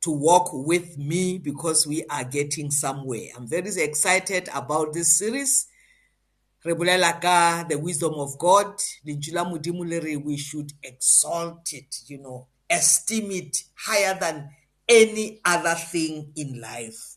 to walk with me because we are getting somewhere i'm very excited about this series re bolela ka the wisdom of god lentswe la modimo le re we should exalt it you know esteem it higher than any other thing in life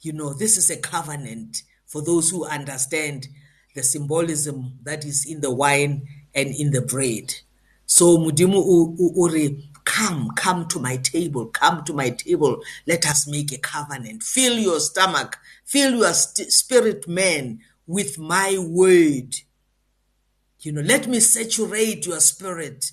you know this is a covenant for those who understand the symbolism that is in the wine and in the bread so modimo o re come come to my table come to my table let us make a covenant fill your stomach fill your st spirit man with my word You know, let me saturate your spirit.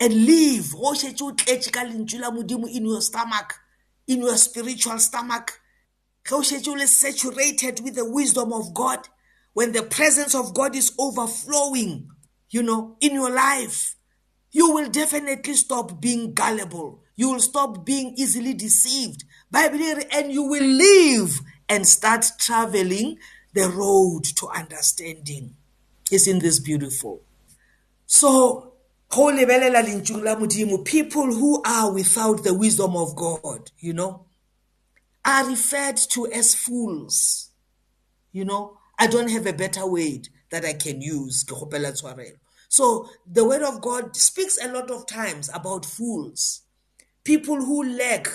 and leave go shetse o tletse ka lentswe la modimo in your stomach in your spiritual stomach ge o šetše o le saturated with the wisdom of god when the presence of god is overflowing you know in your life you will definitely stop being gullible you will stop being easily deceived bible and you will live and start traveling the road to understanding isn't this beautiful so go lebelela lentjung la modimo people who are without the wisdom of god you know are referred to as fools you know i don't have a better word that i can use ke gopela tshwarelo so the word of god speaks a lot of times about fools people who lack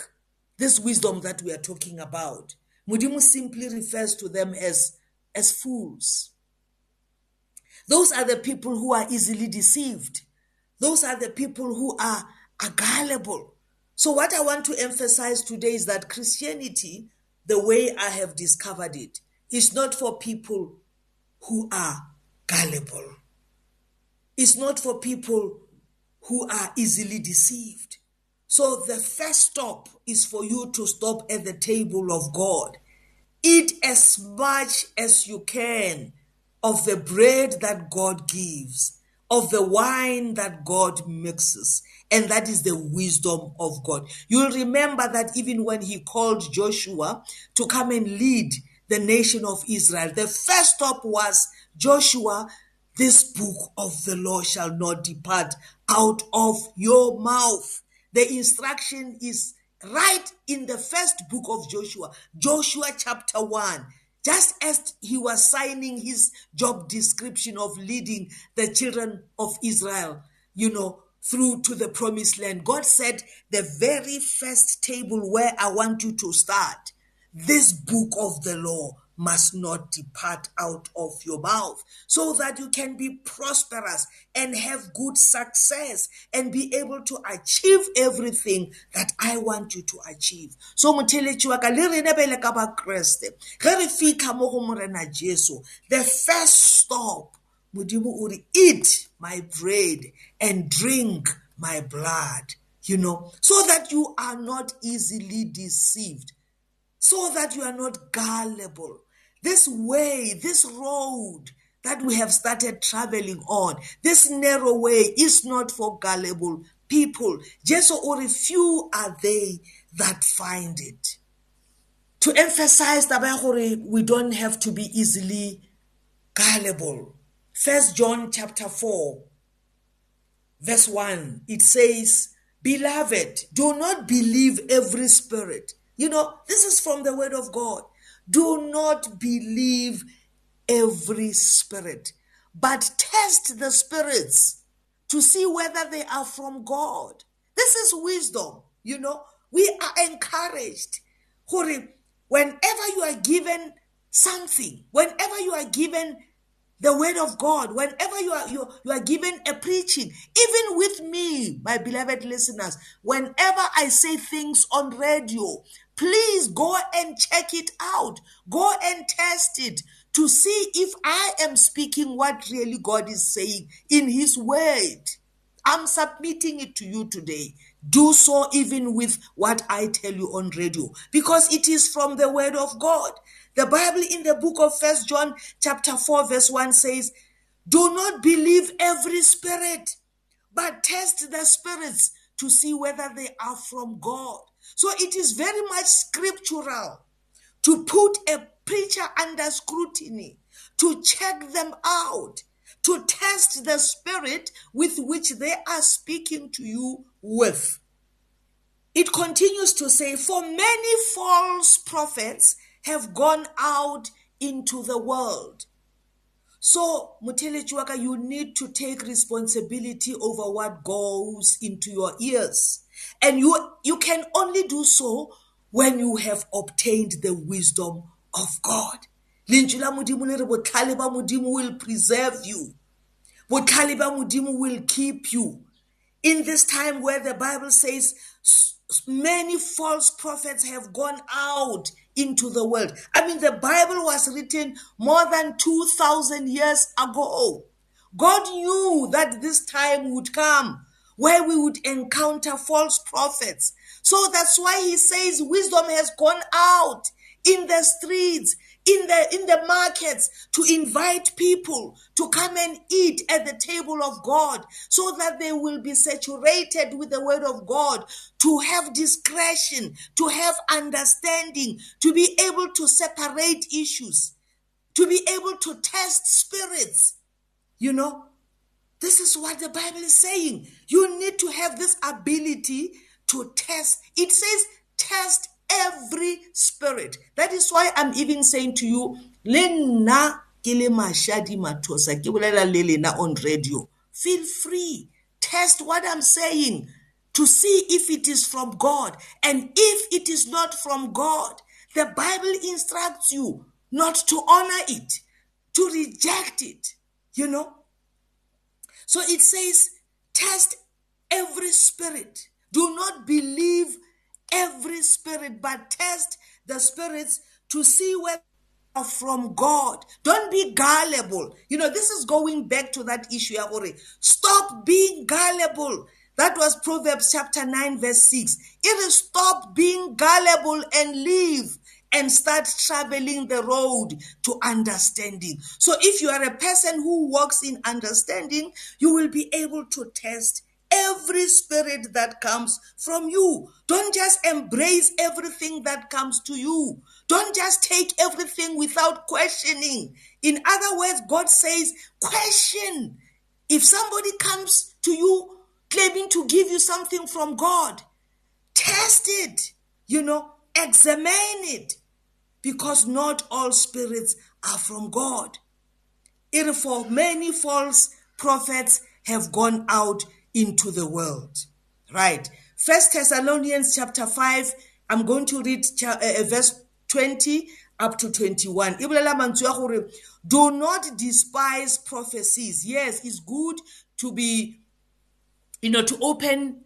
this wisdom that we are talking about modimo simply refers to them as as fools those are the people who are easily deceived those are the people who are are gullible So, what I want to emphasize today is that Christianity, the way I have discovered it, is not for people who are gullible, it's not for people who are easily deceived. So, the first stop is for you to stop at the table of God. Eat as much as you can of the bread that God gives of the wine that God mixes. And that is the wisdom of God. You'll remember that even when he called Joshua to come and lead the nation of Israel, the first stop was Joshua, this book of the law shall not depart out of your mouth. The instruction is right in the first book of Joshua, Joshua chapter 1, just as he was signing his job description of leading the children of Israel, you know, through to the promised land. God said, The very first table where I want you to start, this book of the law, must not depart out of your mouth, so that you can be prosperous and have good success and be able to achieve everything that I want you to achieve. So motheletši wa ka le rena bele ka ba Kriste, ge re fika mo go morena Jesu, the first stop modimo o re eat my bread and drink my blood you know so that you are not easily deceived so that you are not gullible. This way, this road that we have started traveling on, this narrow way is not for gullible people. Just or few are they that find it. To emphasize that we don't have to be easily gullible. First John chapter 4, verse 1, it says, Beloved, do not believe every spirit You know, this is from the word of God. Do not believe every spirit, but test the spirits to see whether they are from God. This is wisdom. You know, we are encouraged. Whenever you are given something, whenever you are given the word of God, whenever you are you, you are given a preaching, even with me, my beloved listeners, whenever I say things on radio, please go and check it out. Go and test it to see if I am speaking what really God is saying in His Word. I'm submitting it to you today. Do so even with what I tell you on radio because it is from the Word of God. The Bible in the book of First John chapter 4 verse 1 says, "Do not believe every spirit, but test the spirits to see whether they are from God." So it is very much scriptural to put a preacher under scrutiny, to check them out, to test the spirit with which they are speaking to you with. It continues to say, For many false prophets have gone out into the world. So, Mutelechiwaka, you need to take responsibility over what goes into your ears. And you, you can only do so when you have obtained the wisdom of God. Linjula Mudimu Botlaliba Mudimu will preserve you. Botlaliba Mudimu will keep you. In this time where the Bible says, many false prophets have gone out into the world. I mean, the Bible was written more than 2,000 years ago. God knew that this time would come where we would encounter false prophets. So that's why he says wisdom has gone out in the streets. in the in the markets to invite people to come and eat at the table of God so that they will be saturated with the word of God to have discretion to have understanding to be able to separate issues to be able to test spirits you know this is what the bible is saying you need to have this ability to test it says test every spirit. That is why I'm even saying to you, le nna ke le Mashadi Mathosa ke bolela le lena on radio. Feel free. Test what I'm saying to see if it is from God. And if it is not from God, the Bible instructs you not to honor it, to reject it, you know. So it says, test every spirit. Do not believe every spirit, but test the spirits to see whether from God. Don't be gullible. You know, this is going back to that issue, Agori. Stop being gullible. That was Proverbs chapter 9, verse 6. It is stop being gullible and live and start traveling the road to understanding. So, if you are a person who walks in understanding, you will be able to test every spirit that comes from you. Don't just embrace everything that comes to you. Don't just take everything without questioning. In other words, God says, question. If somebody comes to you claiming to give you something from God, test it, you know, examine it, because not all spirits are from God. Therefore, many false prophets have gone out into the world. Right. First Thessalonians chapter 5, I'm going to read uh, uh, verse 20 up to 21. E bolela mantswe ya gore do not despise prophecies. Yes, it's good to be you know to open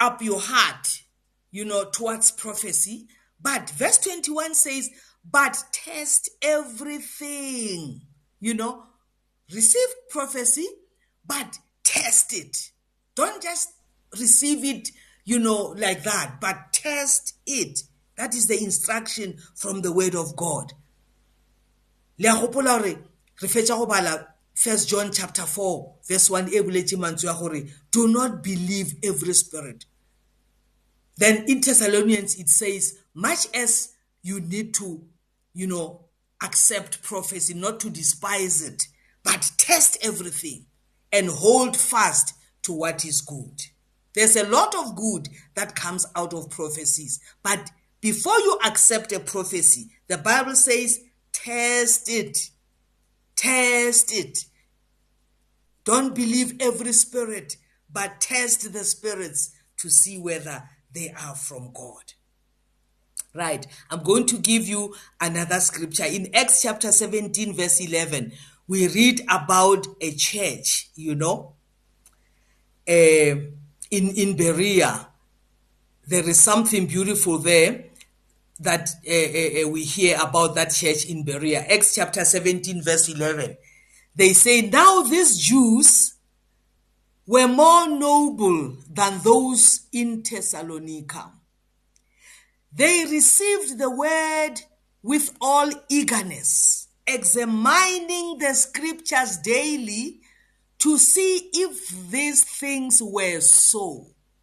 up your heart, you know, towards prophecy. But verse 21 says, but test everything. You know, receive prophecy, but test it. Don't just receive it, you know, like that, but test it. That is the instruction from the word of God. Le hopola hore re fetsa go bala 1 John chapter 4 verse 1 e buletse mantswe ya gore do not believe every spirit. Then in Thessalonians it says much as you need to you know accept prophecy not to despise it but test everything and hold fast to what is good. There's a lot of good that comes out of prophecies. But before you accept a prophecy, the Bible says, test it. Test it. Don't believe every spirit, but test the spirits to see whether they are from God. Right. I'm going to give you another scripture. In Acts chapter 17, verse 11, we read about a church, you know, Eh, in in Berea there is something beautiful there that uh, uh, we hear about that church in Berea. Acts chapter 17, verse 11. They say, Now these Jews were more noble than those in Thessalonica. They received the word with all eagerness, examining the scriptures daily to see if these things were so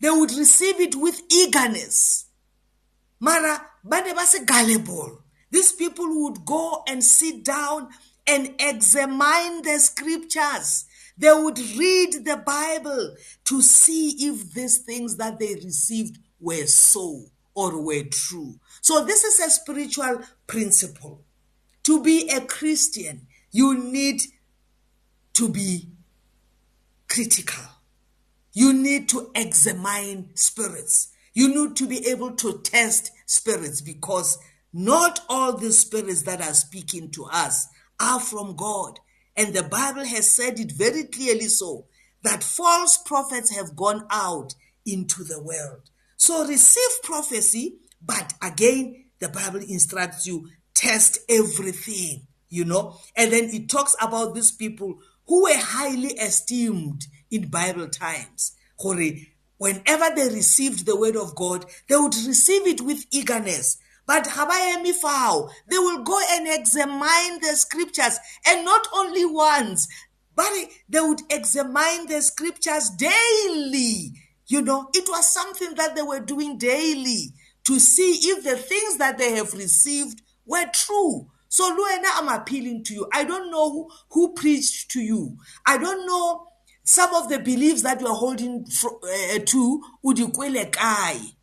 they would receive it with eagerness mara ba ne ba se gullible These people would go and sit down and examine the scriptures. They would read the Bible to see if these things that they received were so or were true. So, this is a spiritual principle. To be a Christian, you need to be critical. You need to examine spirits. You need to be able to test spirits because Not all these spirits that are speaking to us are from God. And the Bible has said it very clearly so that false prophets have gone out into the world. So receive prophecy, but again, the Bible instructs you test everything, you know. And then it talks about these people who were highly esteemed in Bible times. Whenever they received the word of God, they would receive it with eagerness but habayemi fao they will go and examine the scriptures and not only once but they would examine the scriptures daily you know it was something that they were doing daily to see if the things that they have received were true so luena i'm appealing to you i don't know who, who preached to you i don't know some of the beliefs that you are holding eh, to udikwele kai